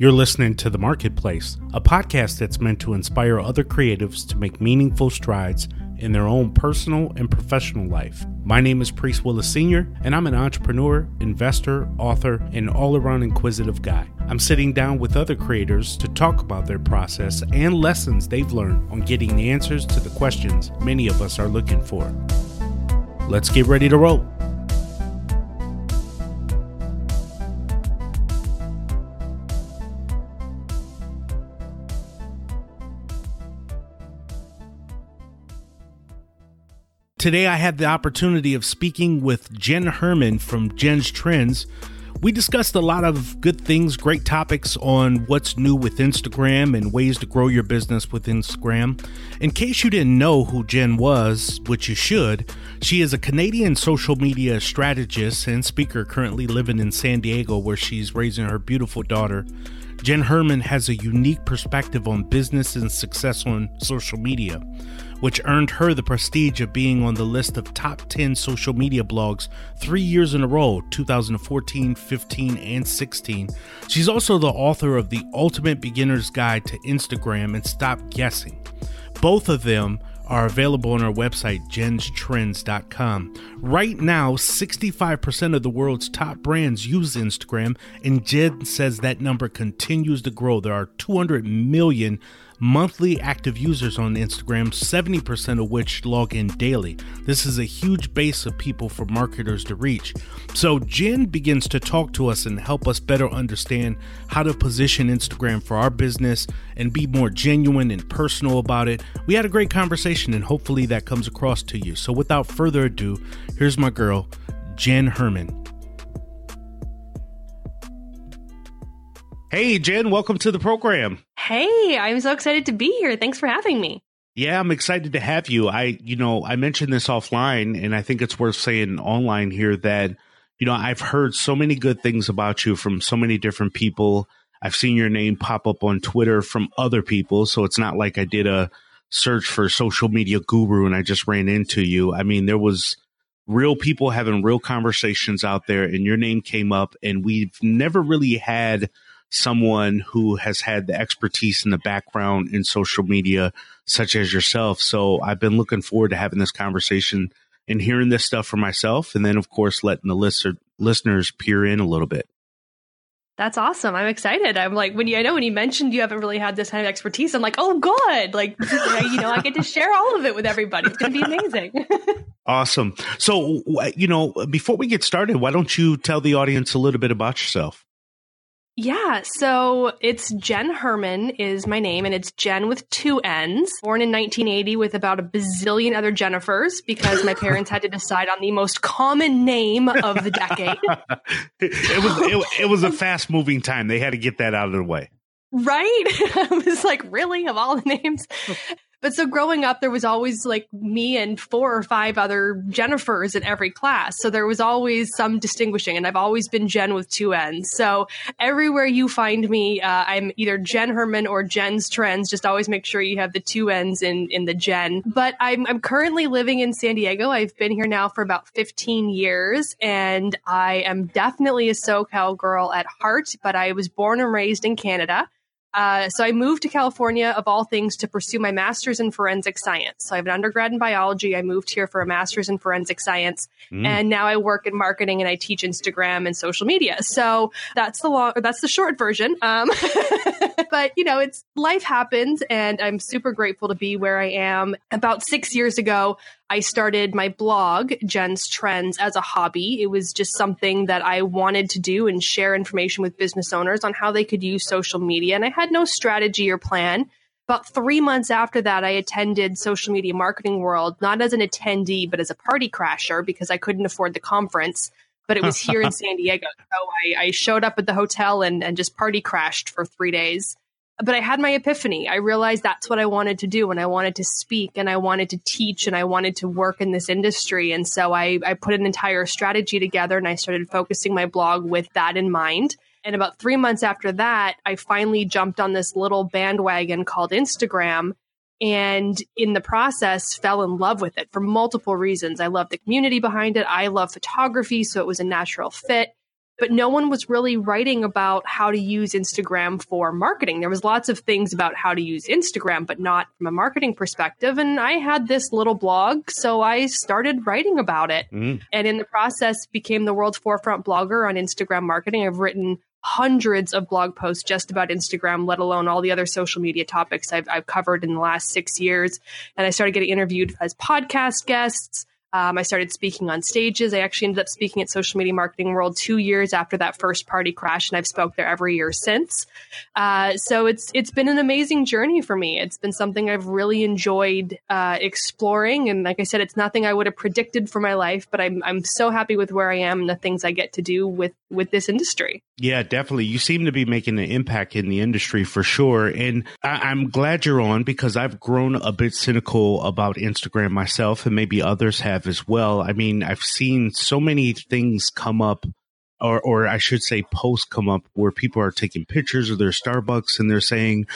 You're listening to The Marketplace, a podcast that's meant to inspire other creatives to make meaningful strides in their own personal and professional life. My name is Priest Willis Sr., and I'm an entrepreneur, investor, author, and all around inquisitive guy. I'm sitting down with other creators to talk about their process and lessons they've learned on getting the answers to the questions many of us are looking for. Let's get ready to roll. Today, I had the opportunity of speaking with Jenn Herman from Jenn's Trends. We discussed a lot of good things, great topics on what's new with Instagram and ways to grow your business with Instagram. In case you didn't know who Jenn was, which you should, she is a Canadian social media strategist and speaker currently living in San Diego, where she's raising her beautiful daughter. Jenn Herman has a unique perspective on business and success on social media which earned her the prestige of being on the list of top 10 social media blogs three years in a row 2014, 15, and 16. She's also the author of The Ultimate Beginner's Guide to Instagram and Stop Guessing. Both of them are available on our website, jennstrends.com. Right now, 65% of the world's top brands use Instagram, and Jenn says that number continues to grow. There are 200 million monthly active users on Instagram, 70% of which log in daily. This is a huge base of people for marketers to reach. So, Jenn begins to talk to us and help us better understand how to position Instagram for our business and be more genuine and personal about it. We had a great conversation, and hopefully that comes across to you. So, without further ado, here's my girl, Jenn Herman. Hey, Jenn, welcome to the program. Hey, I'm so excited to be here. Thanks for having me. Yeah, I'm excited to have you. I, you know, I mentioned this offline and I think it's worth saying online here that, you know, I've heard so many good things about you from so many different people. I've seen your name pop up on Twitter from other people. So it's not like I did a search for social media guru and I just ran into you. I mean, there was real people having real conversations out there and your name came up and we've never really had someone who has had the expertise and the background in social media, such as yourself. So I've been looking forward to having this conversation and hearing this stuff for myself. And then, of course, letting the listener, listeners peer in a little bit. That's awesome. I'm excited. I'm like, when you, I know when you mentioned you haven't really had this kind of expertise, I'm like, oh, good. Like, you know, I get to share all of it with everybody. It's going to be amazing. awesome. So, you know, before we get started, why don't you tell the audience a little bit about yourself? Yeah, so it's Jenn Herman is my name, and it's Jenn with two N's. Born in 1980 with about a bazillion other Jennifers because my parents had to decide on the most common name of the decade. it was it, it was a fast moving time. They had to get that out of the way. Right? I was like, really? Of all the names? But so growing up, there was always like me and four or five other Jennifers in every class. So there was always some distinguishing, and I've always been Jenn with two N's. So everywhere you find me, uh, I'm either Jenn Herman or Jenn's Trends. Just always make sure you have the two N's in, in the Jenn. But I'm, I'm currently living in San Diego. I've been here now for about 15 years, and I am definitely a SoCal girl at heart, but I was born and raised in Canada. Uh, so I moved to California, of all things, to pursue my master's in forensic science. So I have an undergrad in biology. I moved here for a master's in forensic science, mm. and now I work in marketing and I teach Instagram and social media. So that's the long, that's the short version. Um, but you know, it's life happens, and I'm super grateful to be where I am. About six years ago, I started my blog, Jenn's Trends, as a hobby. It was just something that I wanted to do and share information with business owners on how they could use social media. And I had no strategy or plan. About three months after that, I attended Social Media Marketing World, not as an attendee, but as a party crasher because I couldn't afford the conference. But it was here in San Diego. So I, I showed up at the hotel and, and just party crashed for three days but I had my epiphany. I realized that's what I wanted to do and I wanted to speak and I wanted to teach and I wanted to work in this industry. And so I, I put an entire strategy together and I started focusing my blog with that in mind. And about three months after that, I finally jumped on this little bandwagon called Instagram. And in the process, fell in love with it for multiple reasons. I love the community behind it. I love photography, so it was a natural fit. But no one was really writing about how to use Instagram for marketing. There was lots of things about how to use Instagram, but not from a marketing perspective. And I had this little blog, so I started writing about it. Mm. And in the process became the world's forefront blogger on Instagram marketing. I've written hundreds of blog posts just about Instagram, let alone all the other social media topics I've, I've covered in the last six years. And I started getting interviewed as podcast guests. Um, I started speaking on stages. I actually ended up speaking at Social Media Marketing World two years after that first party crash, and I've spoke there every year since. Uh, so it's it's been an amazing journey for me. It's been something I've really enjoyed uh, exploring, and like I said, it's nothing I would have predicted for my life, but I'm I'm so happy with where I am and the things I get to do with with this industry. Yeah, definitely. You seem to be making an impact in the industry for sure, and I, I'm glad you're on because I've grown a bit cynical about Instagram myself, and maybe others have have as well. I mean, I've seen so many things come up or, or I should say posts come up where people are taking pictures of their Starbucks and they're saying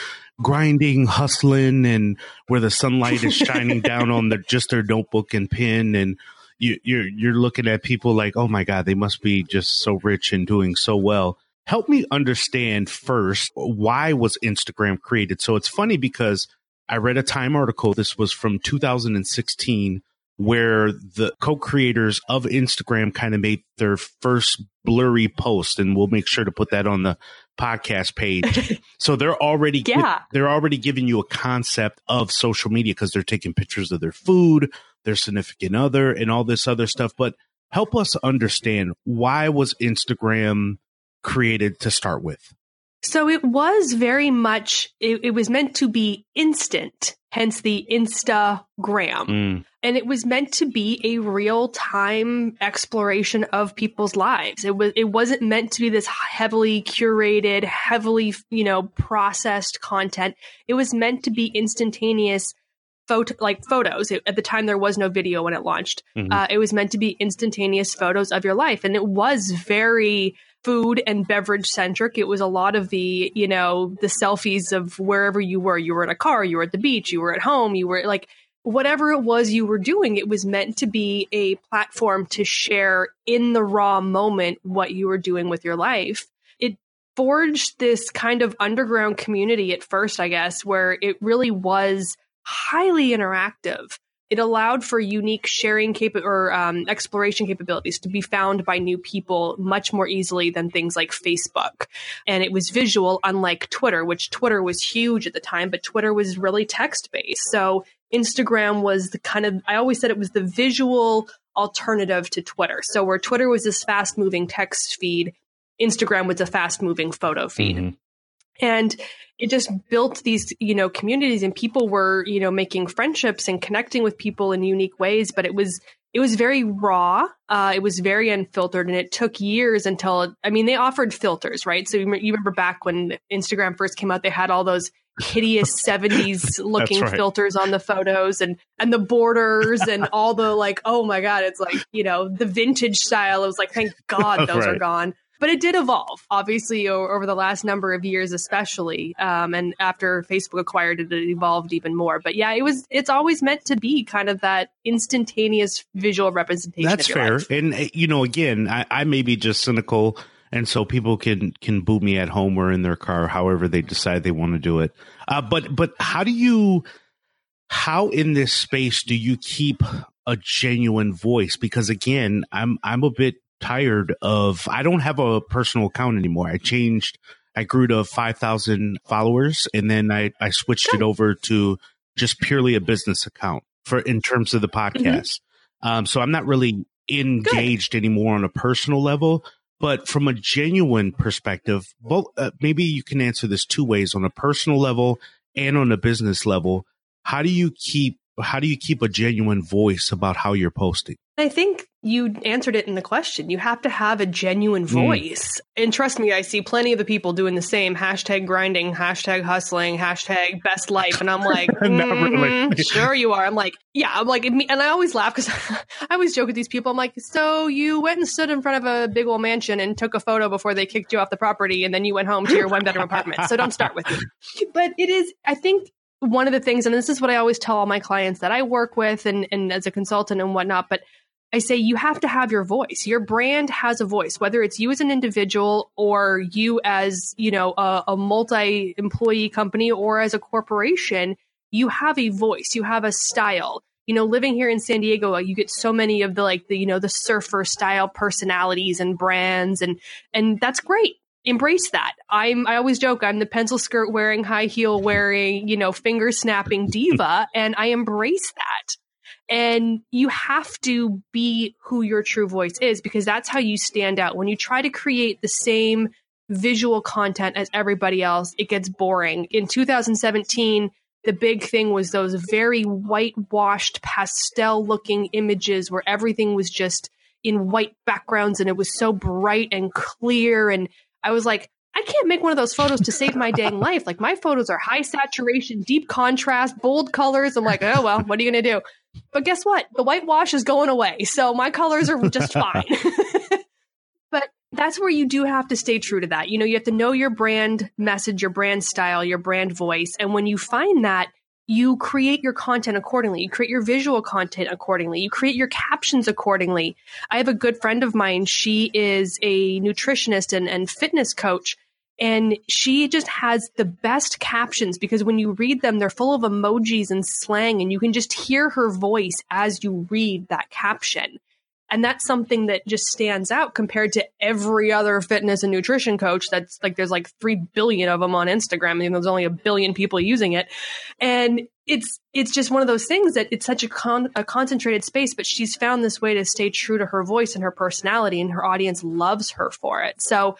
grinding, hustling and where the sunlight is shining down on the, just their notebook and pen. And you, you're, you're looking at people like, Oh my God, they must be just so rich and doing so well. Help me understand first, why was Instagram created? So it's funny because I read a Time article. This was from 2016 where the co-creators of Instagram kind of made their first blurry post and we'll make sure to put that on the podcast page. so they're already yeah. they're already giving you a concept of social media because they're taking pictures of their food, their significant other and all this other stuff, but help us understand why was Instagram created to start with? So it was very much, it, it, was meant to be instant, hence the Instagram. Mm. And it was meant to be a real time exploration of people's lives. It was, it wasn't meant to be this heavily curated, heavily, you know, processed content. It was meant to be instantaneous photo like photos it, at the time there was no video when it launched mm-hmm. uh, it was meant to be instantaneous photos of your life and it was very food and beverage centric. It was a lot of the, you know, the selfies of wherever you were. You were in a car, you were at the beach, you were at home, you were like whatever it was you were doing, it was meant to be a platform to share in the raw moment what you were doing with your life. It forged this kind of underground community at first, I guess, where it really was highly interactive it allowed for unique sharing cap- or um, exploration capabilities to be found by new people much more easily than things like Facebook. And it was visual, unlike Twitter, which Twitter was huge at the time, but Twitter was really text based. So Instagram was the kind of, I always said it was the visual alternative to Twitter. So where Twitter was this fast moving text feed, Instagram was a fast moving photo feed. Mm-hmm. And it just built these, you know, communities and people were, you know, making friendships and connecting with people in unique ways. But it was, it was very raw. Uh, it was very unfiltered and it took years until, I mean, they offered filters, right? So you remember back when Instagram first came out, they had all those hideous 70s looking right. filters on the photos and and the borders and all the like oh my god it's like you know the vintage style it was like thank god those right. are gone but it did evolve, obviously, over the last number of years, especially. Um, and after Facebook acquired it, it evolved even more. But yeah, it was. It's always meant to be kind of that instantaneous visual representation. That's fair. Life. And uh, you know, again, I, I may be just cynical, and so people can can boo me at home or in their car, however they decide they want to do it. Uh, but but how do you? How in this space do you keep a genuine voice? Because again, I'm I'm a bit tired of, I don't have a personal account anymore. I changed, I grew to 5,000 followers and then I, I switched Good. it over to just purely a business account for in terms of the mm-hmm. podcast. Mm-hmm. Um, so I'm not really engaged Good. anymore on a personal level, but from a genuine perspective, both, uh, maybe you can answer this two ways on a personal level and on a business level. How do you keep how do you keep a genuine voice about how you're posting? I think you answered it in the question. You have to have a genuine hmm. voice. Mm. And trust me, I see plenty of the people doing the same hashtag grinding, hashtag hustling, hashtag best life. And I'm like, mm, really. sure you are. I'm like, yeah, I'm like, and I always laugh because I always joke with these people. I'm like, so you went and stood in front of a big old mansion and took a photo before they kicked you off the property and then you went home to your one bedroom apartment. So don't start with me. But it is, I think one of the things, and this is what I always tell all my clients that I work with and, and as a consultant and whatnot, but I say you have to have your voice. Your brand has a voice, whether it's you as an individual or you as, you know, a, a multi employee company or as a corporation, you have a voice, you have a style. You know, living here in San Diego, uh, you get so many of the like the, you know, the surfer style personalities and brands and and that's great embrace that. I'm I always joke I'm the pencil skirt wearing, high heel wearing, you know, finger snapping diva and I embrace that. And you have to be who your true voice is because that's how you stand out. When you try to create the same visual content as everybody else, it gets boring. In 2017, the big thing was those very whitewashed pastel looking images where everything was just in white backgrounds and it was so bright and clear and I was like, I can't make one of those photos to save my dang life. Like my photos are high saturation, deep contrast, bold colors. I'm like, oh well, what are you gonna do? But guess what? The whitewash is going away, so my colors are just fine. but that's where you do have to stay true to that. You know, you have to know your brand message, your brand style, your brand voice, and when you find that, you create your content accordingly. You create your visual content accordingly. You create your captions accordingly. I have a good friend of mine. She is a nutritionist and, and fitness coach. And she just has the best captions because when you read them, they're full of emojis and slang, and you can just hear her voice as you read that caption. And that's something that just stands out compared to every other fitness and nutrition coach that's like there's like 3 billion of them on Instagram and there's only a billion people using it. And it's it's just one of those things that it's such a, con- a concentrated space but she's found this way to stay true to her voice and her personality and her audience loves her for it. So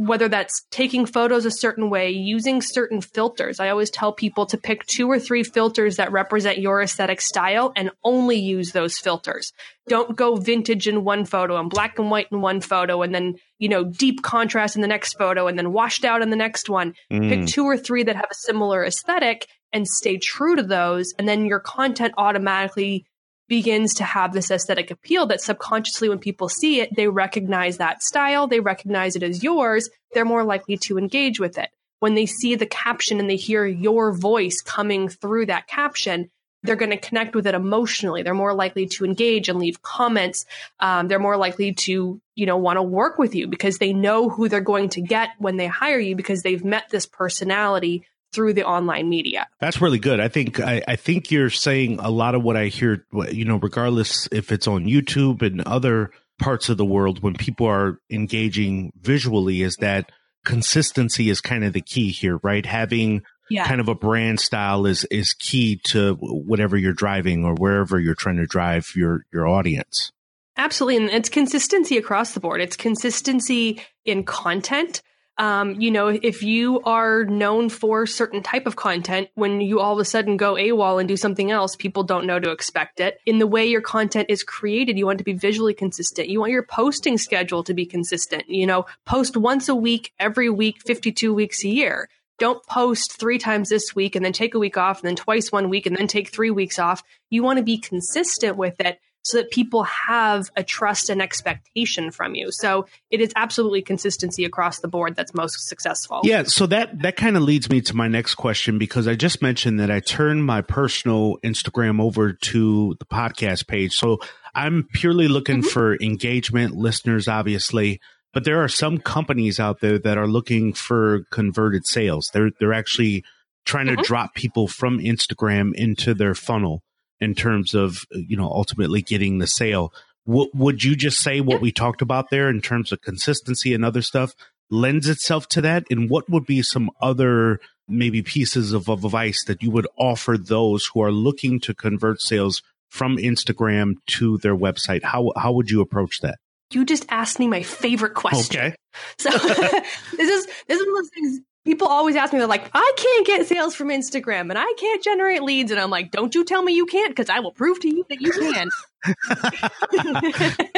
whether that's taking photos a certain way, using certain filters. I always tell people to pick two or three filters that represent your aesthetic style and only use those filters. Don't go vintage in one photo and black and white in one photo and then, you know, deep contrast in the next photo and then washed out in the next one. Mm. Pick two or three that have a similar aesthetic and stay true to those. And then your content automatically begins to have this aesthetic appeal that subconsciously when people see it they recognize that style they recognize it as yours they're more likely to engage with it. When they see the caption and they hear your voice coming through that caption they're going to connect with it emotionally. They're more likely to engage and leave comments. Um, they're more likely to you know want to work with you because they know who they're going to get when they hire you because they've met this personality through the online media. That's really good. I think I, I, think you're saying a lot of what I hear. You know, regardless if it's on YouTube and other parts of the world, when people are engaging visually, is that consistency is kind of the key here, right? Having yeah. kind of a brand style is is key to whatever you're driving or wherever you're trying to drive your your audience. Absolutely, and it's consistency across the board. It's consistency in content um, you know, if you are known for certain type of content, when you all of a sudden go AWOL and do something else, people don't know to expect it. In the way your content is created, you want to be visually consistent. You want your posting schedule to be consistent. You know, post once a week, every week, 52 weeks a year. Don't post three times this week and then take a week off and then twice one week and then take three weeks off. You want to be consistent with it so that people have a trust and expectation from you. So it is absolutely consistency across the board that's most successful. Yeah, so that that kind of leads me to my next question because I just mentioned that I turned my personal Instagram over to the podcast page. So I'm purely looking mm-hmm. for engagement, listeners obviously, but there are some companies out there that are looking for converted sales. They're they're actually trying mm-hmm. to drop people from Instagram into their funnel in terms of you know ultimately getting the sale. W- would you just say what we talked about there in terms of consistency and other stuff lends itself to that? And what would be some other maybe pieces of, of advice that you would offer those who are looking to convert sales from Instagram to their website? How how would you approach that? You just asked me my favorite question. Okay. So this is this is one of those things people always ask me, they're like, I can't get sales from Instagram and I can't generate leads. And I'm like, don't you tell me you can't because I will prove to you that you can.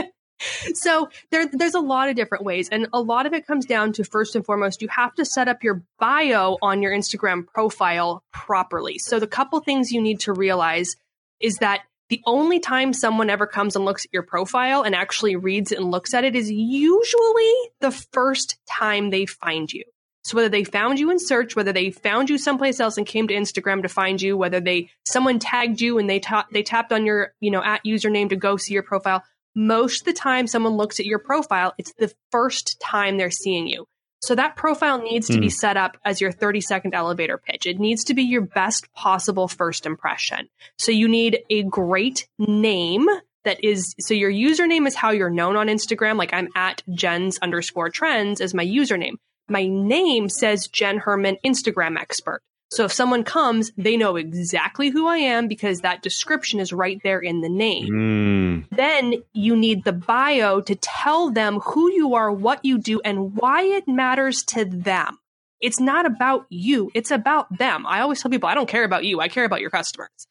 so there, there's a lot of different ways. And a lot of it comes down to first and foremost, you have to set up your bio on your Instagram profile properly. So the couple things you need to realize is that the only time someone ever comes and looks at your profile and actually reads it and looks at it is usually the first time they find you. So whether they found you in search, whether they found you someplace else and came to Instagram to find you, whether they someone tagged you and they ta- they tapped on your you know at username to go see your profile, most of the time someone looks at your profile, it's the first time they're seeing you. So that profile needs to mm. be hmm. set up as your 30 second elevator pitch. It needs to be your best possible first impression. So you need a great name that is, so your username is how you're known on Instagram. Like I'm at Jenn's underscore trends as my username. My name says Jenn Herman, Instagram expert. So if someone comes, they know exactly who I am because that description is right there in the name. Mm. Then you need the bio to tell them who you are, what you do, and why it matters to them. It's not about you. It's about them. I always tell people, I don't care about you. I care about your customers.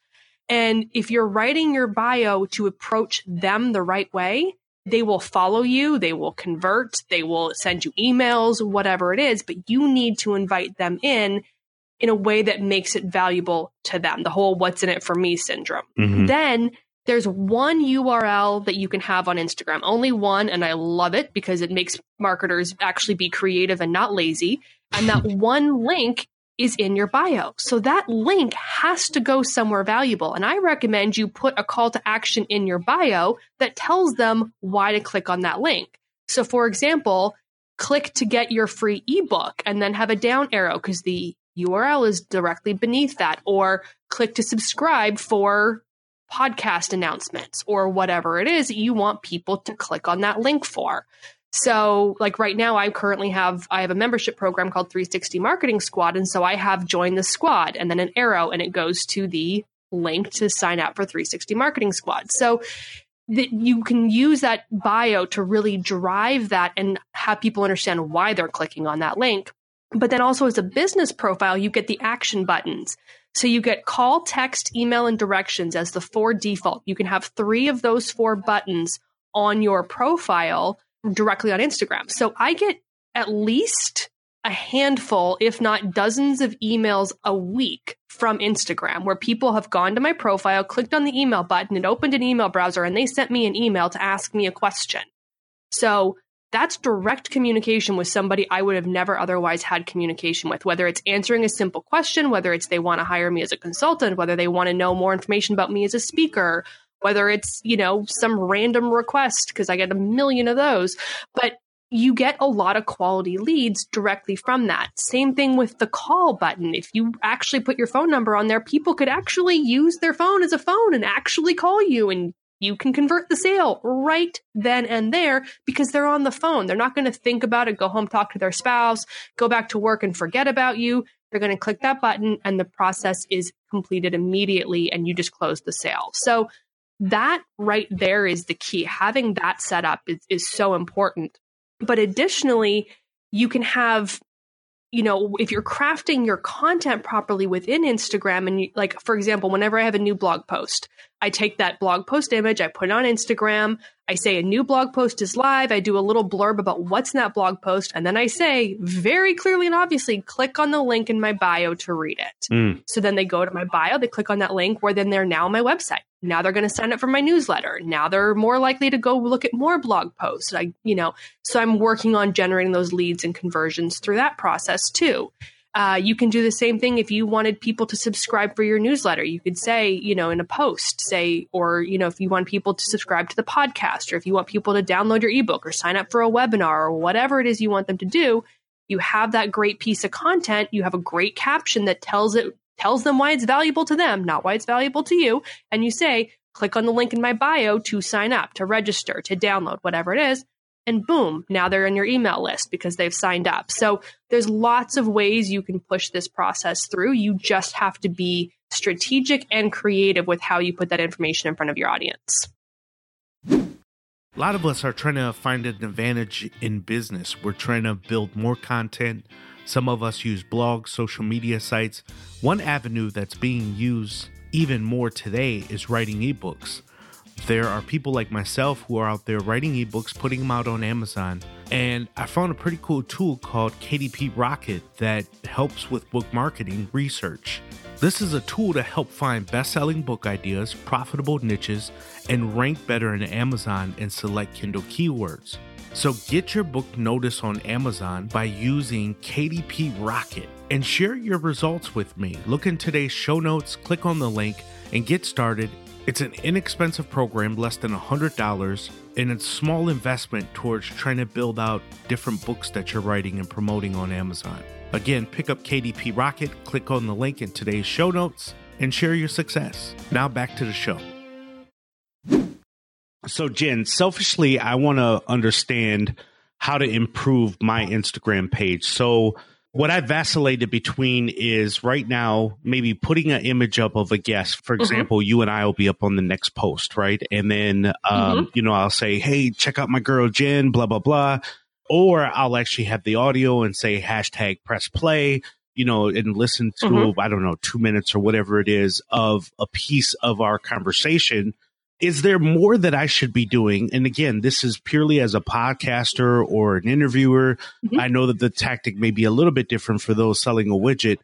And if you're writing your bio to approach them the right way, they will follow you, they will convert, they will send you emails, whatever it is, but you need to invite them in in a way that makes it valuable to them. The whole what's in it for me syndrome. Mm-hmm. Then there's one URL that you can have on Instagram, only one. And I love it because it makes marketers actually be creative and not lazy. And that one link is in your bio. So that link has to go somewhere valuable. And I recommend you put a call to action in your bio that tells them why to click on that link. So for example, click to get your free ebook and then have a down arrow because the URL is directly beneath that, or click to subscribe for podcast announcements or whatever it is you want people to click on that link for. So, like right now, I currently have I have a membership program called 360 Marketing Squad, and so I have joined the squad, and then an arrow, and it goes to the link to sign up for 360 Marketing Squad. So that you can use that bio to really drive that and have people understand why they're clicking on that link. But then also as a business profile, you get the action buttons. So you get call, text, email, and directions as the four default. You can have three of those four buttons on your profile directly on Instagram. So I get at least a handful, if not dozens of emails a week from Instagram where people have gone to my profile, clicked on the email button, and opened an email browser, and they sent me an email to ask me a question. So that's direct communication with somebody I would have never otherwise had communication with, whether it's answering a simple question, whether it's they want to hire me as a consultant, whether they want to know more information about me as a speaker, whether it's, you know, some random request, because I get a million of those. But you get a lot of quality leads directly from that. Same thing with the call button. If you actually put your phone number on there, people could actually use their phone as a phone and actually call you and you can convert the sale right then and there because they're on the phone. They're not going to think about it, go home, talk to their spouse, go back to work and forget about you. They're going to click that button and the process is completed immediately and you just close the sale. So that right there is the key. Having that set up is, is so important. But additionally, you can have you know, if you're crafting your content properly within Instagram, and you, like, for example, whenever I have a new blog post, I take that blog post image, I put it on Instagram, I say a new blog post is live, I do a little blurb about what's in that blog post, and then I say very clearly and obviously, click on the link in my bio to read it. Mm. So then they go to my bio, they click on that link, where then they're now on my website. Now they're going to sign up for my newsletter. Now they're more likely to go look at more blog posts. I, you know, so I'm working on generating those leads and conversions through that process too. Uh, you can do the same thing if you wanted people to subscribe for your newsletter. You could say, you know, in a post, say, or, you know, if you want people to subscribe to the podcast, or if you want people to download your ebook or sign up for a webinar or whatever it is you want them to do, you have that great piece of content. You have a great caption that tells it tells them why it's valuable to them, not why it's valuable to you. And you say, click on the link in my bio to sign up, to register, to download, whatever it is. And boom, now they're in your email list because they've signed up. So there's lots of ways you can push this process through. You just have to be strategic and creative with how you put that information in front of your audience. A lot of us are trying to find an advantage in business. We're trying to build more content, some of us use blogs, social media sites. One avenue that's being used even more today is writing ebooks. There are people like myself who are out there writing ebooks, putting them out on Amazon. And I found a pretty cool tool called KDP Rocket that helps with book marketing research. This is a tool to help find best selling book ideas, profitable niches, and rank better in Amazon and select Kindle keywords. So get your book notice on Amazon by using KDP Rocket and share your results with me. Look in today's show notes, click on the link, and get started It's an inexpensive program, less than $100, and it's a small investment towards trying to build out different books that you're writing and promoting on Amazon. Again, pick up KDP Rocket, click on the link in today's show notes, and share your success. Now back to the show. So, Jenn, selfishly, I want to understand how to improve my Instagram page. So, what I vacillated between is right now maybe putting an image up of a guest. For mm-hmm. example, mm-hmm. you and I will be up on the next post, right? And then, um, mm-hmm. you know, I'll say, "Hey, check out my girl Jenn," blah blah blah, or I'll actually have the audio and say hashtag press play, you know, and listen to mm-hmm. I don't know two minutes or whatever it is of a piece of our conversation is there more that I should be doing? And again, this is purely as a podcaster or an interviewer. Mm-hmm. I know that the tactic may be a little bit different for those selling a widget,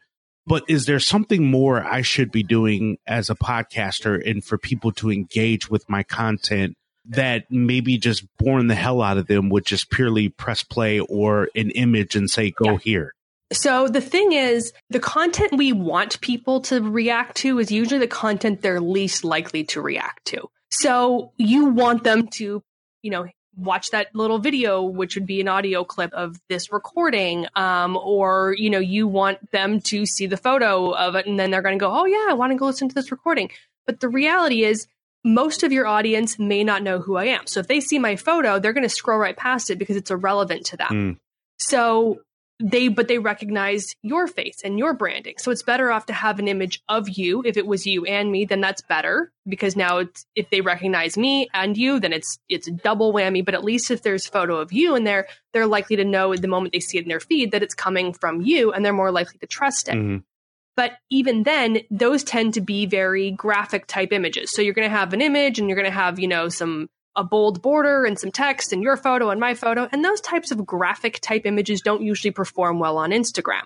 but is there something more I should be doing as a podcaster and for people to engage with my content that maybe just born the hell out of them would just purely press play or an image and say, go yeah. here? So the thing is, the content we want people to react to is usually the content they're least likely to react to. So you want them to, you know, watch that little video, which would be an audio clip of this recording, um, or you know, you want them to see the photo of it, and then they're going to go, "Oh yeah, I want to go listen to this recording." But the reality is, most of your audience may not know who I am. So if they see my photo, they're going to scroll right past it because it's irrelevant to them. Mm. So they but they recognize your face and your branding so it's better off to have an image of you if it was you and me then that's better because now it's if they recognize me and you then it's it's a double whammy but at least if there's photo of you in there they're likely to know the moment they see it in their feed that it's coming from you and they're more likely to trust it mm-hmm. But even then, those tend to be very graphic type images. So you're going to have an image and you're going to have, you know, some a bold border and some text and your photo and my photo. And those types of graphic type images don't usually perform well on Instagram.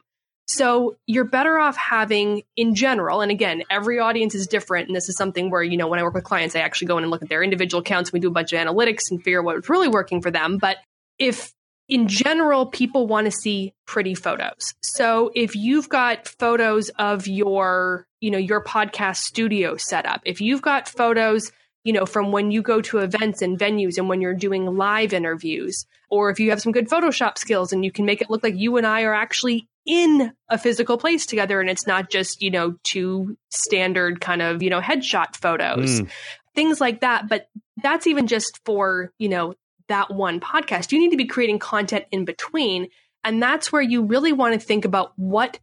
So you're better off having in general, and again, every audience is different. And this is something where, you know, when I work with clients, I actually go in and look at their individual accounts. And we do a bunch of analytics and figure out what's really working for them. But if in general, people want to see pretty photos. So if you've got photos of your, you know, your podcast studio setup, if you've got photos you know, from when you go to events and venues and when you're doing live interviews, or if you have some good Photoshop skills and you can make it look like you and I are actually in a physical place together and it's not just, you know, two standard kind of, you know, headshot photos, mm. things like that. But that's even just for, you know, that one podcast. You need to be creating content in between. And that's where you really want to think about what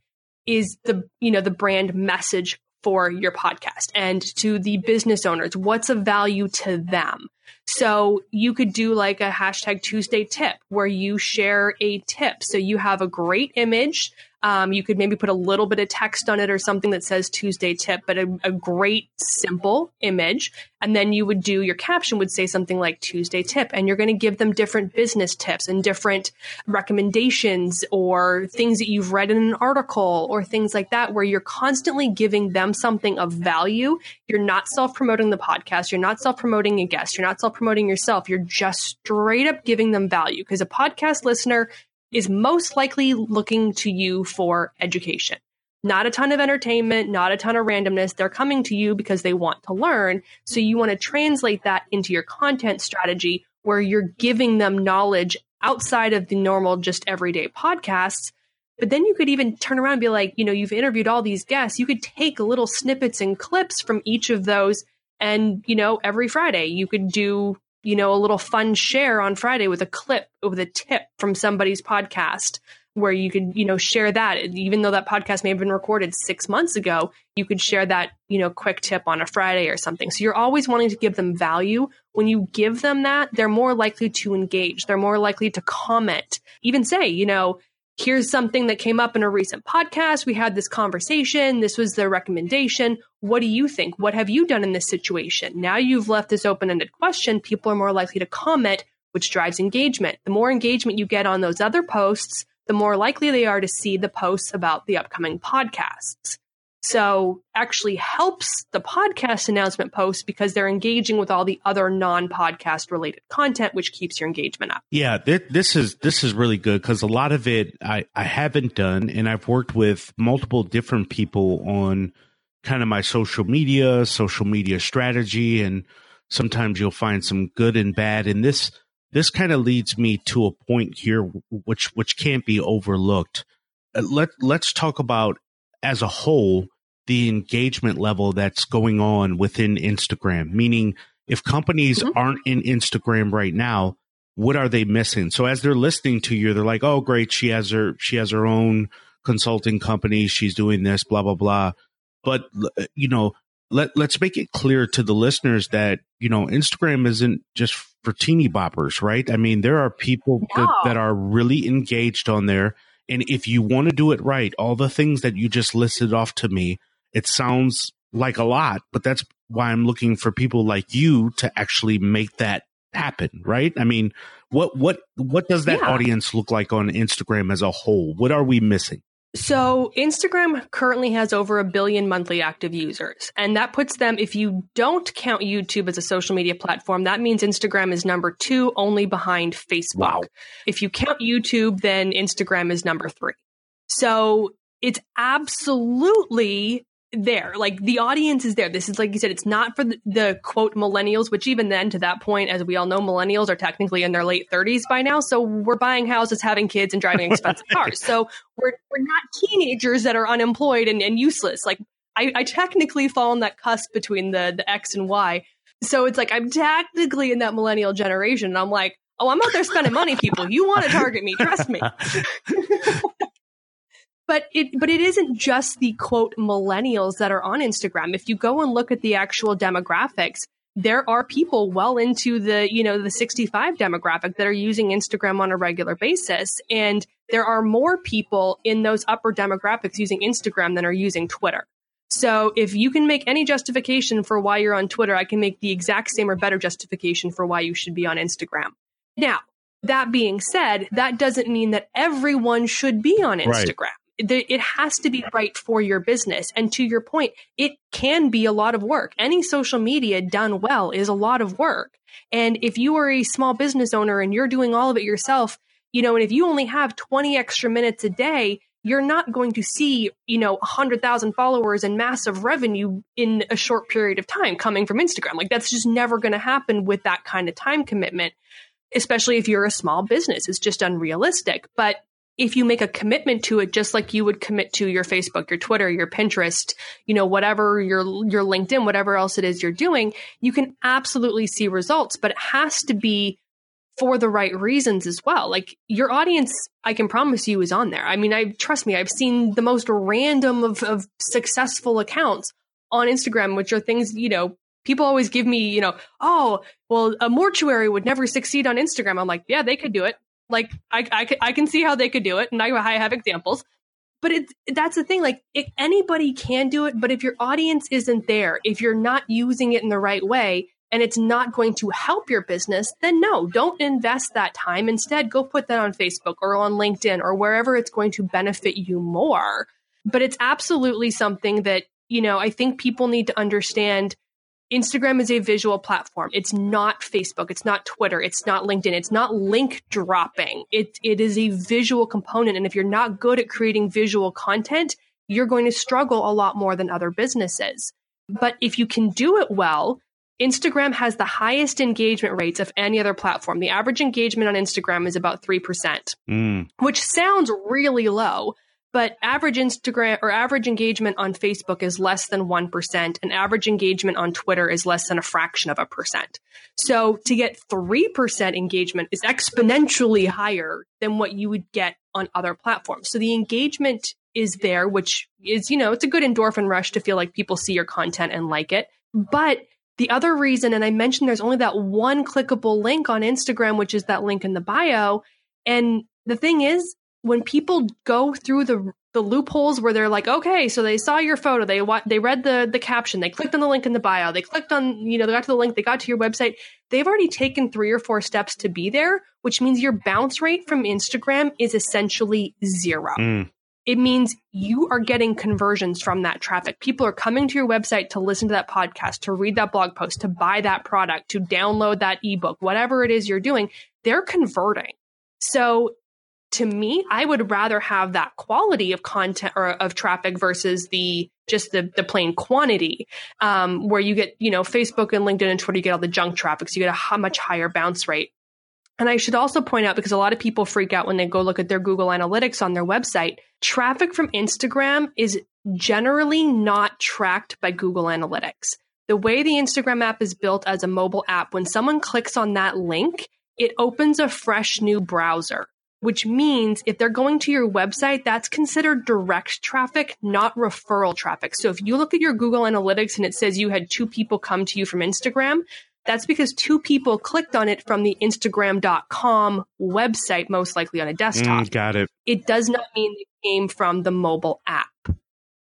is the, you know, the brand message for your podcast and to the business owners. What's of value to them? So you could do like a hashtag tuesday tip where you share a tip. So you have a great image um, you could maybe put a little bit of text on it or something that says Tuesday tip, but a, a, great simple image. And then you would do your caption would say something like Tuesday tip, and you're going to give them different business tips and different recommendations or things that you've read in an article or things like that, where you're constantly giving them something of value. You're not self promoting the podcast. You're not self promoting a guest. You're not self promoting yourself. You're just straight up giving them value because a podcast listener is most likely looking to you for education. Not a ton of entertainment, not a ton of randomness. They're coming to you because they want to learn. So you want to translate that into your content strategy where you're giving them knowledge outside of the normal, just everyday podcasts. But then you could even turn around and be like, you know, you've interviewed all these guests. You could take little snippets and clips from each of those. And, you know, every Friday you could do you know, a little fun share on Friday with a clip with a tip from somebody's podcast where you could, you know, share that. Even though that podcast may have been recorded six months ago, you could share that, you know, quick tip on a Friday or something. So you're always wanting to give them value. When you give them that, they're more likely to engage. They're more likely to comment, even say, you know, here's something that came up in a recent podcast. We had this conversation. This was their recommendation. What do you think? What have you done in this situation? Now you've left this open ended question. People are more likely to comment, which drives engagement. The more engagement you get on those other posts, the more likely they are to see the posts about the upcoming podcasts. So actually helps the podcast announcement post because they're engaging with all the other non-podcast related content, which keeps your engagement up. Yeah, th- this is this is really good because a lot of it I I haven't done, and I've worked with multiple different people on kind of my social media, social media strategy, and sometimes you'll find some good and bad. And this this kind of leads me to a point here which which can't be overlooked. Uh, let let's talk about as a whole the engagement level that's going on within Instagram. Meaning, if companies mm-hmm. aren't in Instagram right now, what are they missing? So as they're listening to you, they're like, "Oh, great, she has her she has her own consulting company. She's doing this, blah blah blah." But you know, let let's make it clear to the listeners that you know Instagram isn't just for teeny boppers, right? I mean, there are people no. that, that are really engaged on there, and if you want to do it right, all the things that you just listed off to me, it sounds like a lot, but that's why I'm looking for people like you to actually make that happen, right? I mean, what what what does that yeah. audience look like on Instagram as a whole? What are we missing? So, Instagram currently has over a billion monthly active users. And that puts them, if you don't count YouTube as a social media platform, that means Instagram is number two, only behind Facebook. Wow. If you count YouTube, then Instagram is number three. So, it's absolutely there. Like the audience is there. This is like you said, it's not for the, the, quote millennials, which even then to that point, as we all know, millennials are technically in their late 30s by now. So we're buying houses, having kids, and driving expensive cars. So we're we're not teenagers that are unemployed and, and useless. Like I, I technically fall on that cusp between the the X and Y. So it's like I'm technically in that millennial generation. And I'm like, oh, I'm out there spending money, people. You want to target me, trust me. but it but it isn't just the quote millennials that are on Instagram. If you go and look at the actual demographics, there are people well into the you know the 65 demographic that are using Instagram on a regular basis and there are more people in those upper demographics using Instagram than are using Twitter. So if you can make any justification for why you're on Twitter, I can make the exact same or better justification for why you should be on Instagram. Now, that being said, that doesn't mean that everyone should be on Instagram. Right it has to be right for your business. And to your point, it can be a lot of work. Any social media done well is a lot of work. And if you are a small business owner and you're doing all of it yourself, you know, and if you only have 20 extra minutes a day, you're not going to see, you know, 100,000 followers and massive revenue in a short period of time coming from Instagram. Like that's just never going to happen with that kind of time commitment, especially if you're a small business. It's just unrealistic. But if you make a commitment to it just like you would commit to your Facebook, your Twitter, your Pinterest, you know, whatever your your LinkedIn, whatever else it is you're doing, you can absolutely see results, but it has to be for the right reasons as well. Like your audience, I can promise you is on there. I mean, I trust me, I've seen the most random of, of successful accounts on Instagram, which are things, you know, people always give me, you know, oh, well, a mortuary would never succeed on Instagram. I'm like, yeah, they could do it. Like I, I, I can see how they could do it, and I, have examples. But it, that's the thing. Like anybody can do it, but if your audience isn't there, if you're not using it in the right way, and it's not going to help your business, then no, don't invest that time. Instead, go put that on Facebook or on LinkedIn or wherever it's going to benefit you more. But it's absolutely something that, you know, I think people need to understand Instagram is a visual platform. It's not Facebook. It's not Twitter. It's not LinkedIn. It's not link dropping. It, it is a visual component. And if you're not good at creating visual content, you're going to struggle a lot more than other businesses. But if you can do it well, Instagram has the highest engagement rates of any other platform. The average engagement on Instagram is about 3%, mm. which sounds really low. But average Instagram or average engagement on Facebook is less than 1%, and average engagement on Twitter is less than a fraction of a percent. So to get 3% engagement is exponentially higher than what you would get on other platforms. So the engagement is there, which is, you know, it's a good endorphin rush to feel like people see your content and like it. But the other reason, and I mentioned there's only that one clickable link on Instagram, which is that link in the bio. And the thing is, when people go through the the loopholes where they're like, okay, so they saw your photo, they wa- they read the the caption, they clicked on the link in the bio, they clicked on, you know, they got to the link, they got to your website. They've already taken three or four steps to be there, which means your bounce rate from Instagram is essentially zero. Mm. It means you are getting conversions from that traffic. People are coming to your website to listen to that podcast, to read that blog post, to buy that product, to download that ebook, whatever it is you're doing, they're converting. So to me, I would rather have that quality of content or of traffic versus the just the the plain quantity, um, where you get you know Facebook and LinkedIn and Twitter, you get all the junk traffic, so you get a much higher bounce rate. And I should also point out because a lot of people freak out when they go look at their Google Analytics on their website. Traffic from Instagram is generally not tracked by Google Analytics. The way the Instagram app is built as a mobile app, when someone clicks on that link, it opens a fresh new browser, which means if they're going to your website, that's considered direct traffic, not referral traffic. So if you look at your Google Analytics and it says you had two people come to you from Instagram, that's because two people clicked on it from the Instagram.com website, most likely on a desktop. Mm, got it. It does not mean it came from the mobile app.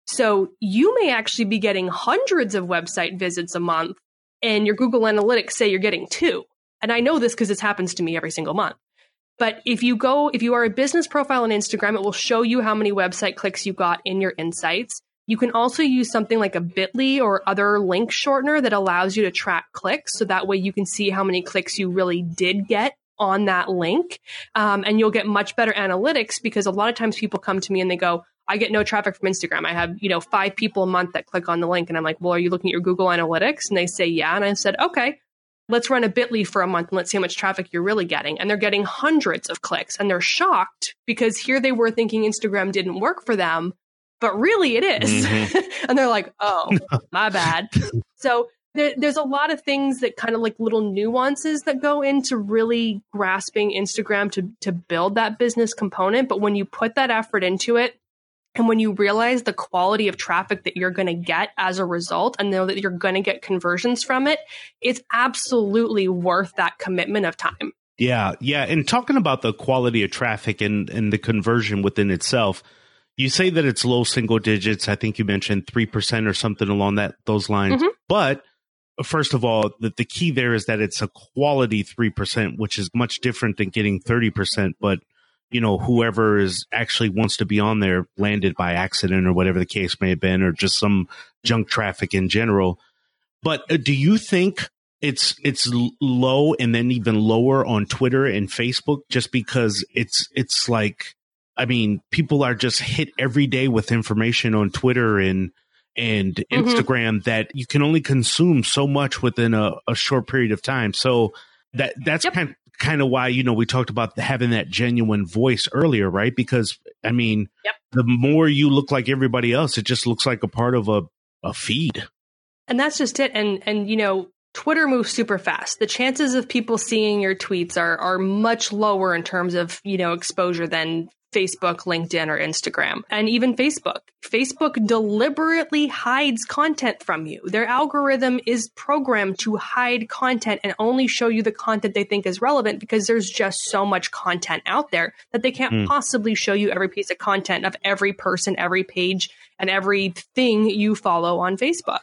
So you may actually be getting hundreds of website visits a month, and your Google Analytics say you're getting two. And I know this because this happens to me every single month. But if you go, if you are a business profile on Instagram, it will show you how many website clicks you got in your insights. You can also use something like a Bitly or other link shortener that allows you to track clicks. So that way you can see how many clicks you really did get on that link. Um, and you'll get much better analytics because a lot of times people come to me and they go, I get no traffic from Instagram. I have, you know, five people a month that click on the link. And I'm like, well, are you looking at your Google Analytics? And they say, yeah. And I said, okay, let's run a Bitly for a month and let's see how much traffic you're really getting. And they're getting hundreds of clicks and they're shocked because here they were thinking Instagram didn't work for them but really it is. Mm-hmm. and they're like, oh, my bad. So there, there's a lot of things that kind of like little nuances that go into really grasping Instagram to, to build that business component. But when you put that effort into it, and when you realize the quality of traffic that you're going to get as a result and know that you're going to get conversions from it, it's absolutely worth that commitment of time. Yeah, yeah. And talking about the quality of traffic and, and the conversion within itself, you say that it's low single digits. I think you mentioned 3% or something along that those lines. Mm-hmm. But first of all, the, the key there is that it's a quality 3%, which is much different than getting 30%. But, you know, whoever is actually wants to be on there landed by accident or whatever the case may have been, or just some junk traffic in general. But uh, do you think it's it's low and then even lower on Twitter and Facebook just because it's it's like I mean, people are just hit every day with information on Twitter and and mm-hmm. Instagram that you can only consume so much within a, a short period of time. So that that's yep. kind of, kind of why you know we talked about having that genuine voice earlier, right? Because I mean, yep. the more you look like everybody else, it just looks like a part of a a feed. And that's just it. And and you know, Twitter moves super fast. The chances of people seeing your tweets are are much lower in terms of, you know, exposure than Facebook, LinkedIn, or Instagram, and even Facebook. Facebook deliberately hides content from you. Their algorithm is programmed to hide content and only show you the content they think is relevant because there's just so much content out there that they can't mm. possibly show you every piece of content of every person, every page, and everything you follow on Facebook.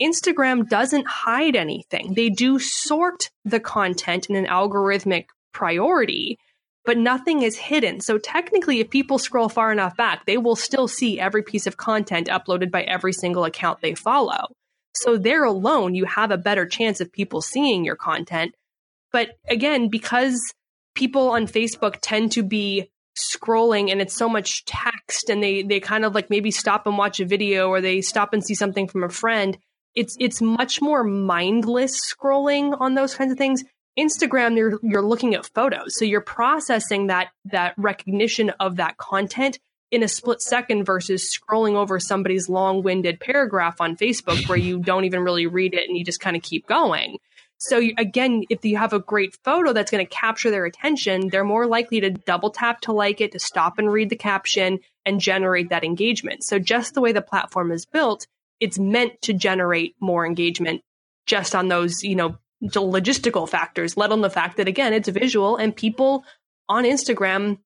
Instagram doesn't hide anything. They do sort the content in an algorithmic priority but nothing is hidden. So technically, if people scroll far enough back, they will still see every piece of content uploaded by every single account they follow. So there alone, you have a better chance of people seeing your content. But again, because people on Facebook tend to be scrolling and it's so much text and they they kind of like maybe stop and watch a video or they stop and see something from a friend it's it's much more mindless scrolling on those kinds of things Instagram, you're, you're looking at photos. So you're processing that, that recognition of that content in a split second versus scrolling over somebody's long winded paragraph on Facebook where you don't even really read it and you just kind of keep going. So you, again, if you have a great photo that's going to capture their attention, they're more likely to double tap to like it, to stop and read the caption and generate that engagement. So just the way the platform is built, it's meant to generate more engagement just on those, you know, logistical factors, let alone the fact that again, it's visual and people on Instagram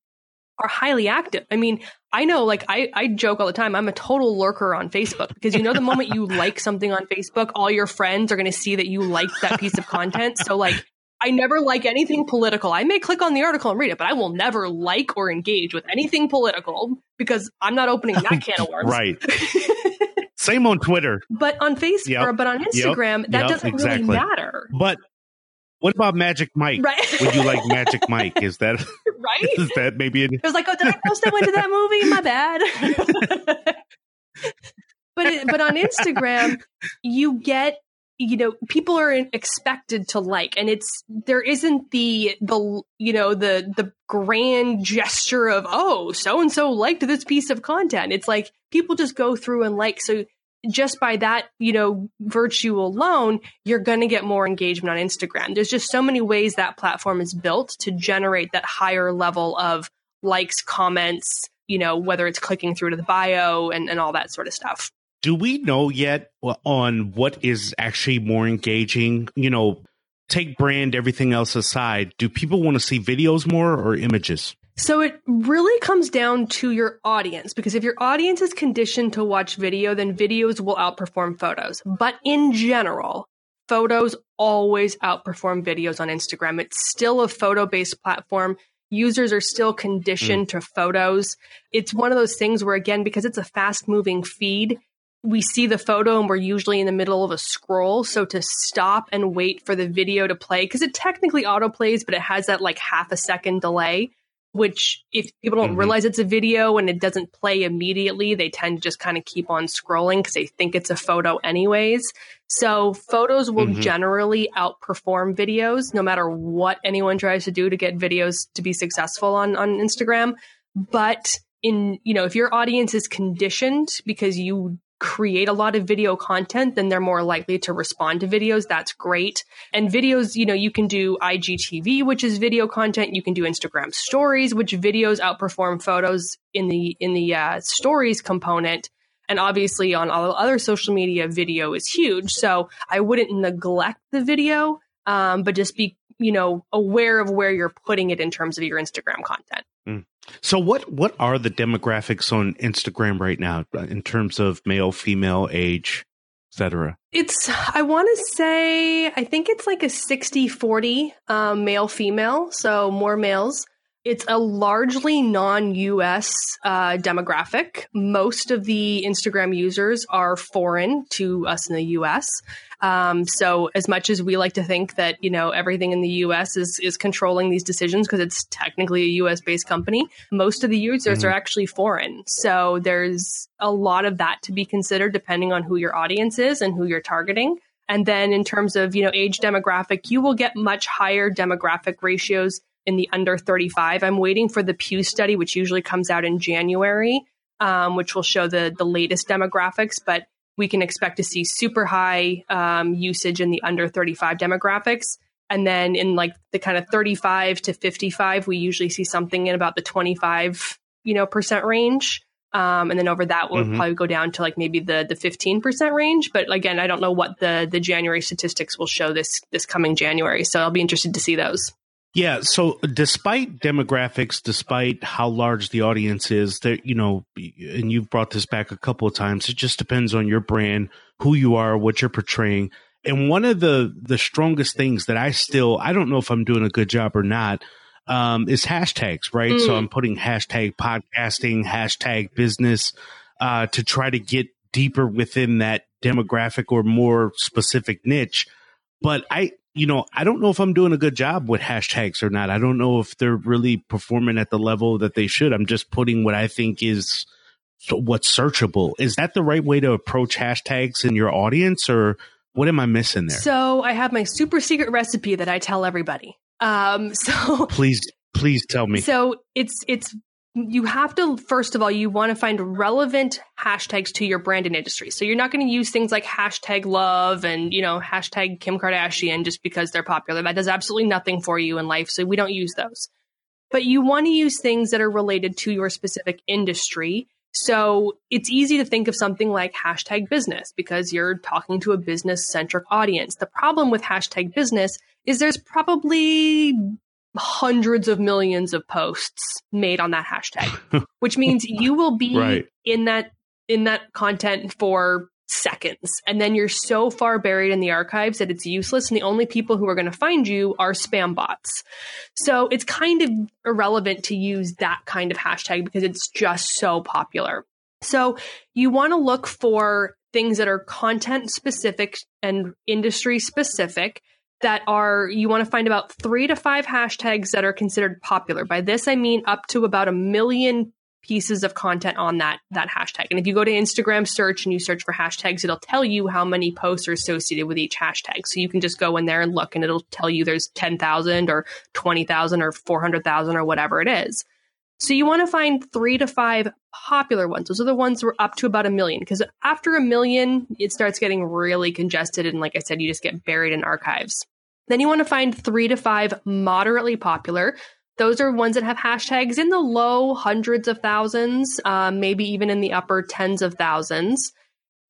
are highly active. I mean, I know like I, I joke all the time, I'm a total lurker on Facebook because you know the moment you like something on Facebook, all your friends are gonna see that you liked that piece of content. So like I never like anything political. I may click on the article and read it, but I will never like or engage with anything political because I'm not opening that can of worms. right. Same on Twitter. But on Facebook, yep. but on Instagram, yep. that yep. doesn't exactly. really matter. But What about Magic Mike? Right. Would you like Magic Mike? Is that right? Is that maybe? It was like, oh, did I post I went to that movie? My bad. but it, but on Instagram, you get you know people are expected to like and it's there isn't the the you know the the grand gesture of oh so and so liked this piece of content it's like people just go through and like so just by that you know virtue alone you're going to get more engagement on instagram there's just so many ways that platform is built to generate that higher level of likes comments you know whether it's clicking through to the bio and, and all that sort of stuff do we know yet on what is actually more engaging? You know, take brand, everything else aside. Do people want to see videos more or images? So it really comes down to your audience because if your audience is conditioned to watch video, then videos will outperform photos. But in general, photos always outperform videos on Instagram. It's still a photo based platform. Users are still conditioned mm. to photos. It's one of those things where, again, because it's a fast moving feed, we see the photo and we're usually in the middle of a scroll. So to stop and wait for the video to play, because it technically auto plays, but it has that like half a second delay, which if people don't mm-hmm. realize it's a video and it doesn't play immediately, they tend to just kind of keep on scrolling because they think it's a photo anyways. So photos will mm-hmm. generally outperform videos no matter what anyone tries to do to get videos to be successful on, on Instagram. But in, you know, if your audience is conditioned because you create a lot of video content, then they're more likely to respond to videos. That's great. And videos, you know, you can do IGTV, which is video content. You can do Instagram stories, which videos outperform photos in the, in the uh, stories component. And obviously on all other social media, video is huge. So I wouldn't neglect the video, um, but just be, you know, aware of where you're putting it in terms of your Instagram content. Mm. So what what are the demographics on Instagram right now uh, in terms of male, female, age, etc.? It's I want to say I think it's like a 60-40 um, male female, so more males. It's a largely non-US uh, demographic. Most of the Instagram users are foreign to us in the US. Um, so as much as we like to think that you know everything in the U.S. is is controlling these decisions because it's technically a U.S. based company, most of the users mm-hmm. are actually foreign. So there's a lot of that to be considered depending on who your audience is and who you're targeting. And then in terms of you know age demographic, you will get much higher demographic ratios in the under 35. I'm waiting for the Pew study, which usually comes out in January, um, which will show the the latest demographics, but we can expect to see super high um, usage in the under 35 demographics. And then in like the kind of 35 to 55, we usually see something in about the 25, you know, percent range. Um, and then over that, we'll mm-hmm. probably go down to like maybe the the 15% range. But again, I don't know what the the January statistics will show this this coming January. So I'll be interested to see those. Yeah. So despite demographics, despite how large the audience is, that you know, and you've brought this back a couple of times, it just depends on your brand, who you are, what you're portraying. And one of the the strongest things that I still I don't know if I'm doing a good job or not um, is hashtags, right? Mm. So I'm putting hashtag podcasting, hashtag business uh, to try to get deeper within that demographic or more specific niche. But I you know, I don't know if I'm doing a good job with hashtags or not. I don't know if they're really performing at the level that they should. I'm just putting what I think is what's searchable. Is that the right way to approach hashtags in your audience or what am I missing there? So I have my super secret recipe that I tell everybody. Um, so please, please tell me. So it's, it's you have to first of all you want to find relevant hashtags to your brand and industry. So you're not going to use things like hashtag love and you know hashtag kim kardashian just because they're popular. That does absolutely nothing for you in life so we don't use those. But you want to use things that are related to your specific industry. So it's easy to think of something like hashtag business because you're talking to a business centric audience. The problem with hashtag business is there's probably hundreds of millions of posts made on that hashtag, which means you will be right. in that in that content for seconds and then you're so far buried in the archives that it's useless and the only people who are going to find you are spam bots. So it's kind of irrelevant to use that kind of hashtag because it's just so popular. So you want to look for things that are content specific and industry specific that are you want to find about three to five hashtags that are considered popular. By this I mean up to about a million pieces of content on that that hashtag. And if you go to Instagram search and you search for hashtags, it'll tell you how many posts are associated with each hashtag. So you can just go in there and look and it'll tell you there's 10,000 or 20,000 or 400,000 or whatever it is. So you want to find 3 to 5 popular ones. Those are the ones are up to about a million because after a million it starts getting really congested and like I said you just get buried in archives. Then you want to find 3 to 5 moderately popular those are ones that have hashtags in the low hundreds of thousands, um, maybe even in the upper tens of thousands.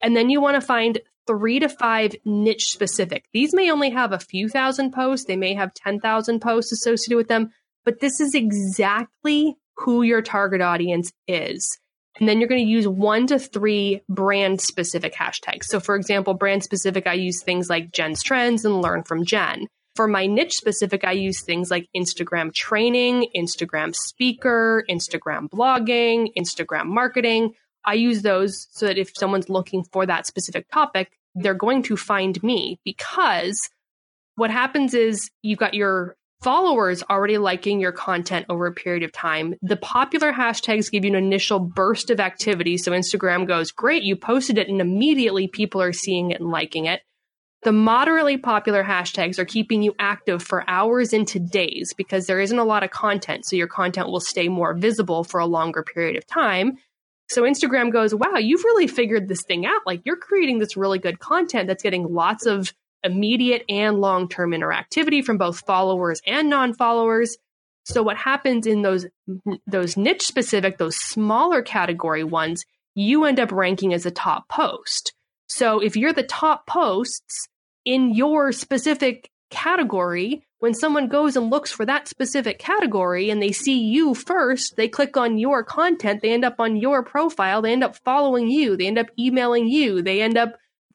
And then you want to find three to five niche specific. These may only have a few thousand posts, they may have 10,000 posts associated with them, but this is exactly who your target audience is. And then you're going to use one to three brand specific hashtags. So, for example, brand specific, I use things like Jenn's Trends and Learn from Jenn. For my niche specific, I use things like Instagram training, Instagram speaker, Instagram blogging, Instagram marketing. I use those so that if someone's looking for that specific topic, they're going to find me because what happens is you've got your followers already liking your content over a period of time. The popular hashtags give you an initial burst of activity. So Instagram goes, great, you posted it, and immediately people are seeing it and liking it. The moderately popular hashtags are keeping you active for hours into days because there isn't a lot of content. So your content will stay more visible for a longer period of time. So Instagram goes, wow, you've really figured this thing out. Like you're creating this really good content that's getting lots of immediate and long term interactivity from both followers and non followers. So what happens in those those niche specific, those smaller category ones, you end up ranking as a top post. So if you're the top posts, in your specific category, when someone goes and looks for that specific category and they see you first, they click on your content, they end up on your profile, they end up following you, they end up emailing you, they end up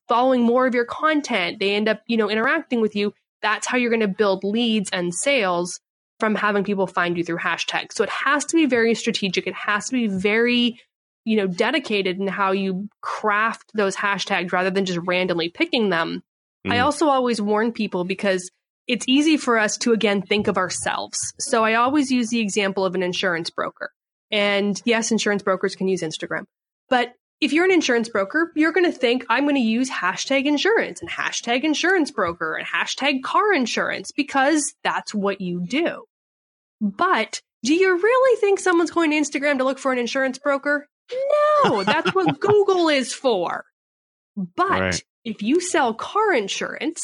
following more of your content, they end up, you know, interacting with you. That's how you're going to build leads and sales from having people find you through hashtags. So it has to be very strategic. It has to be very, you know, dedicated in how you craft those hashtags rather than just randomly picking them Mm. I also always warn people because it's easy for us to again think of ourselves. So I always use the example of an insurance broker. And yes, insurance brokers can use Instagram. But if you're an insurance broker, you're going to think I'm going to use hashtag insurance and hashtag insurance broker and hashtag car insurance because that's what you do. But do you really think someone's going to Instagram to look for an insurance broker? No, that's what Google is for. But right. If you sell car insurance,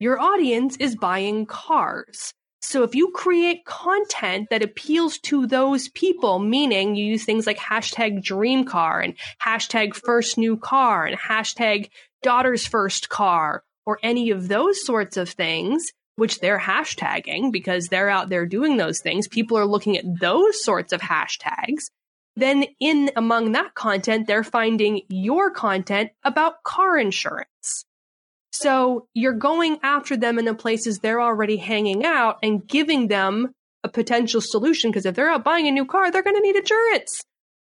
your audience is buying cars. So if you create content that appeals to those people, meaning you use things like hashtag dream car and hashtag first new car and hashtag daughter's first car or any of those sorts of things, which they're hashtagging because they're out there doing those things. People are looking at those sorts of hashtags. Then in among that content, they're finding your content about car insurance. So you're going after them in the places they're already hanging out and giving them a potential solution. Because if they're out buying a new car, they're going to need insurance.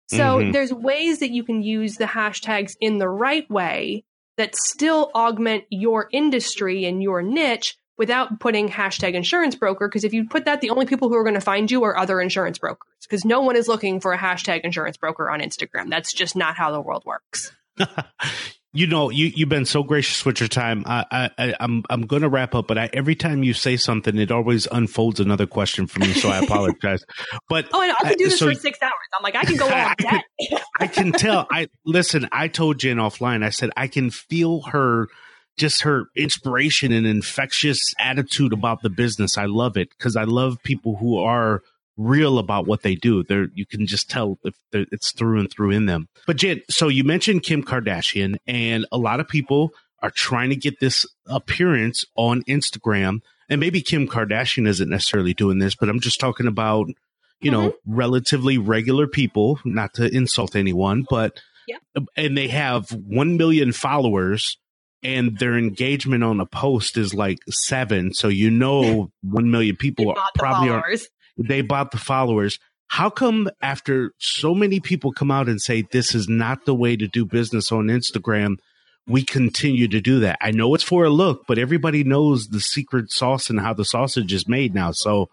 So mm-hmm. there's ways that you can use the hashtags in the right way that still augment your industry and your niche without putting hashtag insurance broker. Because if you put that, the only people who are going to find you are other insurance brokers. Because no one is looking for a hashtag insurance broker on Instagram. That's just not how the world works. you know, you you've been so gracious with your time. I, I, I I'm I'm going to wrap up, but I, every time you say something, it always unfolds another question for me. So I apologize. But oh, I, I can do this so, for six hours. I'm like, I can go all day. I can tell. I listen. I told Jenn offline. I said I can feel her just her inspiration and infectious attitude about the business. I love it because I love people who are real about what they do. They're you can just tell if it's through and through in them. But Jenn, so you mentioned Kim Kardashian, and a lot of people are trying to get this appearance on Instagram. And maybe Kim Kardashian isn't necessarily doing this, but I'm just talking about you mm-hmm. know relatively regular people. Not to insult anyone, but yeah. and they have one million followers and their engagement on a post is like seven. So you know, one million people probably are. They bought the followers. How come after so many people come out and say this is not the way to do business on Instagram, we continue to do that. I know it's for a look, but everybody knows the secret sauce and how the sausage is made now. So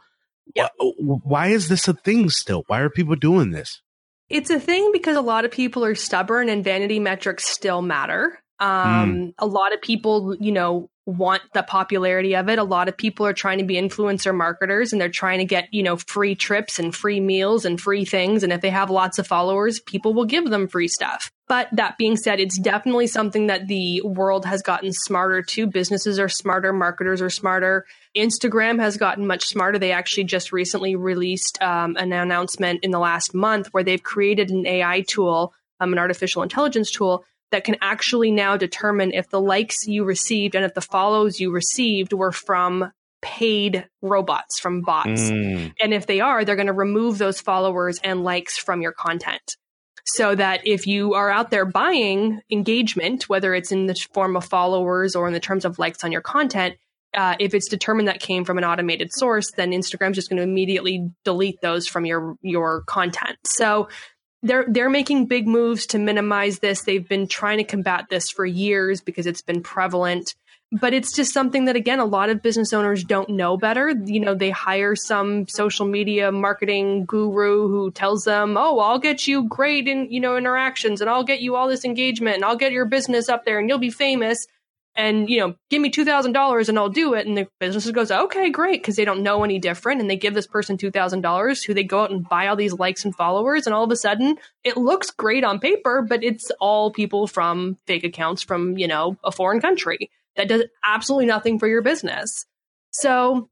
yeah. wh- why is this a thing still? Why are people doing this? It's a thing because a lot of people are stubborn and vanity metrics still matter. Um, mm. A lot of people, you know, want the popularity of it. A lot of people are trying to be influencer marketers and they're trying to get, you know, free trips and free meals and free things. And if they have lots of followers, people will give them free stuff. But that being said, it's definitely something that the world has gotten smarter to. Businesses are smarter, marketers are smarter. Instagram has gotten much smarter. They actually just recently released um, an announcement in the last month where they've created an AI tool, um, an artificial intelligence tool that can actually now determine if the likes you received and if the follows you received were from paid robots, from bots. Mm. And if they are, they're going to remove those followers and likes from your content. So that if you are out there buying engagement, whether it's in the form of followers or in the terms of likes on your content, uh, if it's determined that came from an automated source, then Instagram's just going to immediately delete those from your your content. So they're they're making big moves to minimize this. They've been trying to combat this for years because it's been prevalent. But it's just something that again a lot of business owners don't know better. You know, they hire some social media marketing guru who tells them, "Oh, I'll get you great in, you know, interactions and I'll get you all this engagement and I'll get your business up there and you'll be famous." And you know give me $2000 and i'll do it. And the business goes okay great because they don't know any different. And they give this person $2000 who they go out and buy all these likes and followers. And all of a sudden it looks great on paper but it's all people from fake accounts from you know a foreign country that does absolutely nothing for your business. So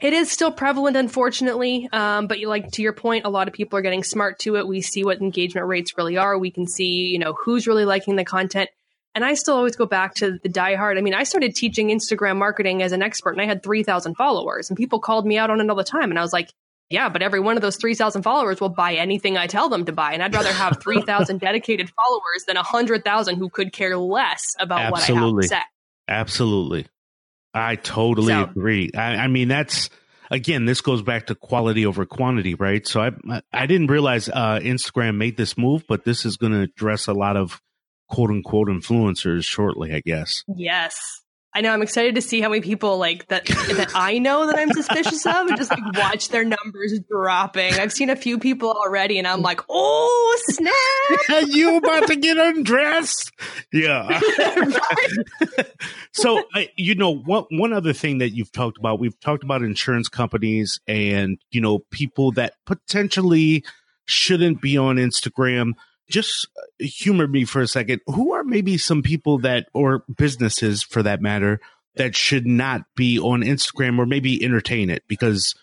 it is still prevalent unfortunately. Um, but you like to your point a lot of people are getting smart to it. We see what engagement rates really are. We can see you know who's really liking the content and I still always go back to the diehard. I mean, I started teaching Instagram marketing as an expert and I had 3,000 followers and people called me out on it all the time. And I was like, yeah, but every one of those 3,000 followers will buy anything I tell them to buy. And I'd rather have 3,000 dedicated followers than 100,000 who could care less about Absolutely. what I have to say. Absolutely. I totally so, agree. I, I, mean, that's, again, this goes back to quality over quantity, right? So I, I didn't realize uh, Instagram made this move, but this is going to address a lot of quote unquote influencers shortly, I guess. Yes. I know. I'm excited to see how many people like that that I know that I'm suspicious of, and just like watch their numbers dropping. I've seen a few people already, and I'm like, oh snap! you about to get undressed? Yeah. so, you know, one one other thing that you've talked about, we've talked about insurance companies and you know people that potentially shouldn't be on Instagram just humor me for a second. Who are maybe some people that, or businesses for that matter, that should not be on Instagram or maybe entertain it? Because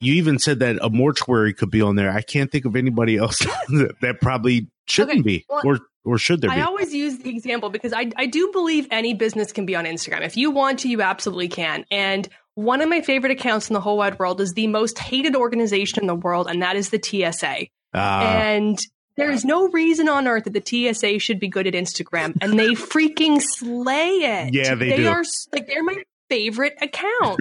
you even said that a mortuary could be on there. I can't think of anybody else that, probably shouldn't okay, be well, or or should there be? I always use the example because I I do believe any business can be on Instagram. If you want to, you absolutely can. And one of my favorite accounts in the whole wide world is the most hated organization in the world, and that is the TSA. Uh, ah. and there is no reason on earth that the TSA should be good at Instagram, and they freaking slay it. Yeah, they, they do. are like they're my favorite account.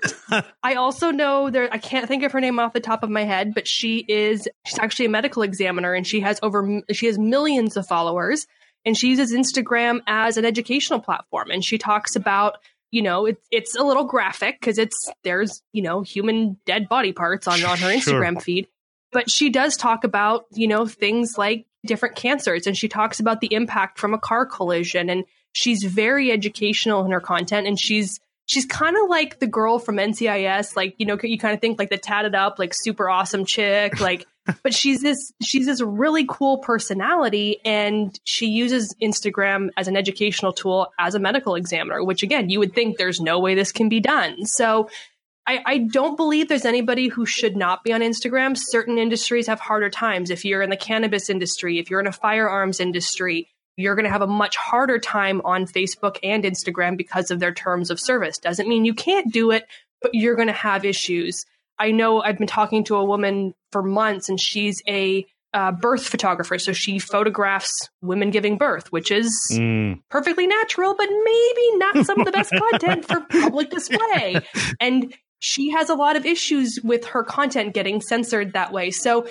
I also know there. I can't think of her name off the top of my head, but she is she's actually a medical examiner, and she has over she has millions of followers, and she uses Instagram as an educational platform, and she talks about you know it's it's a little graphic because it's there's you know human dead body parts on on her Instagram sure. feed but she does talk about, you know, things like different cancers and she talks about the impact from a car collision and she's very educational in her content and she's she's kind of like the girl from NCIS like you know you kind of think like the tatted up like super awesome chick like but she's this she's this really cool personality and she uses Instagram as an educational tool as a medical examiner which again you would think there's no way this can be done. So I, I don't believe there's anybody who should not be on Instagram. Certain industries have harder times. If you're in the cannabis industry, if you're in a firearms industry, you're going to have a much harder time on Facebook and Instagram because of their terms of service. Doesn't mean you can't do it, but you're going to have issues. I know I've been talking to a woman for months and she's a uh, birth photographer. So she photographs women giving birth, which is mm. perfectly natural, but maybe not some of the best content for public display. And she has a lot of issues with her content getting censored that way. So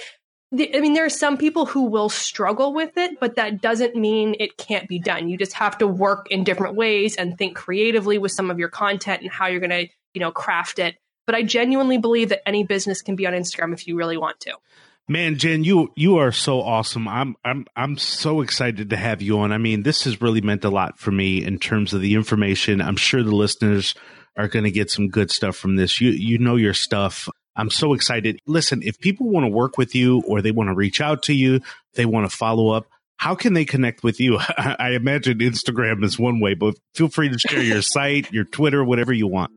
I mean, there are some people who will struggle with it, but that doesn't mean it can't be done. You just have to work in different ways and think creatively with some of your content and how you're going to, you know, craft it. But I genuinely believe that any business can be on Instagram if you really want to. Man, Jenn, you you are so awesome. I'm I'm I'm so excited to have you on. I mean, this has really meant a lot for me in terms of the information. I'm sure the listeners are going to get some good stuff from this. You you know your stuff. I'm so excited. Listen, if people want to work with you or they want to reach out to you, they want to follow up, how can they connect with you? I imagine Instagram is one way, but feel free to share your site, your Twitter, whatever you want.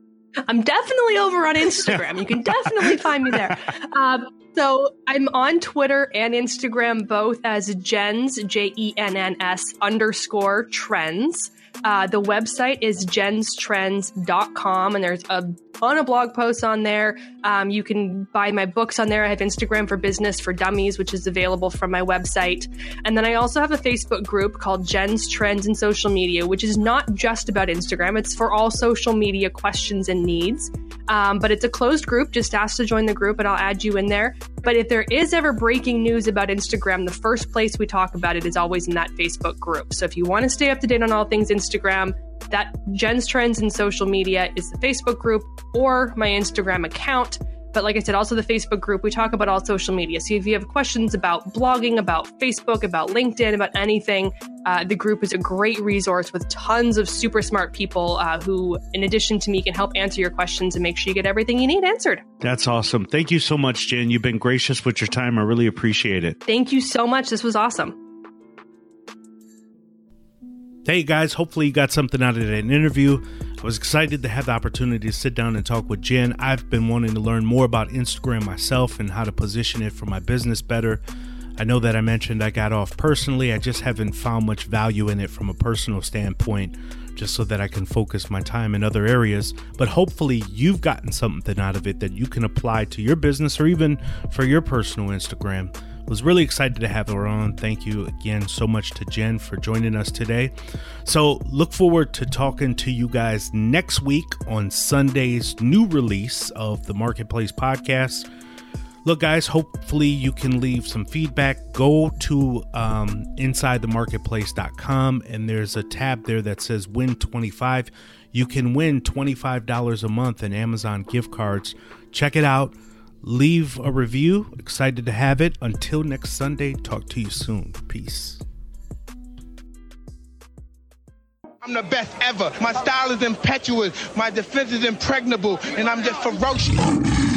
I'm definitely over on Instagram. You can definitely find me there. Um, so I'm on Twitter and Instagram both as Jenns, J E N N S underscore trends. Uh, the website is jennstrends.com, and there's a ton of blog posts on there. Um, you can buy my books on there. I have Instagram for Business for Dummies, which is available from my website. And then I also have a Facebook group called Jenn's Trends in Social Media, which is not just about Instagram, it's for all social media questions and needs. Um, but it's a closed group. Just ask to join the group, and I'll add you in there. But if there is ever breaking news about Instagram, the first place we talk about it is always in that Facebook group. So if you want to stay up to date on all things Instagram, that Jenn's Trends in social media is the Facebook group or my Instagram account. But like I said, also the Facebook group, we talk about all social media. So if you have questions about blogging, about Facebook, about LinkedIn, about anything, uh, the group is a great resource with tons of super smart people uh, who, in addition to me, can help answer your questions and make sure you get everything you need answered. That's awesome. Thank you so much, Jenn. You've been gracious with your time. I really appreciate it. Thank you so much. This was awesome. Hey guys, hopefully you got something out of that interview. I was excited to have the opportunity to sit down and talk with Jenn. I've been wanting to learn more about Instagram myself and how to position it for my business better. I know that I mentioned I got off personally, I just haven't found much value in it from a personal standpoint, just so that I can focus my time in other areas. But hopefully, you've gotten something out of it that you can apply to your business or even for your personal Instagram was really excited to have her on. Thank you again so much to Jenn for joining us today. So, look forward to talking to you guys next week on Sunday's new release of the Marketplace podcast. Look, guys, hopefully you can leave some feedback. Go to um, insidethemarketplace.com and there's a tab there that says Win 25. You can win $25 a month in Amazon gift cards. Check it out leave a review. Excited to have it. Until next Sunday, talk to you soon. Peace. I'm the best ever. My style is impetuous. My defense is impregnable. And I'm just ferocious.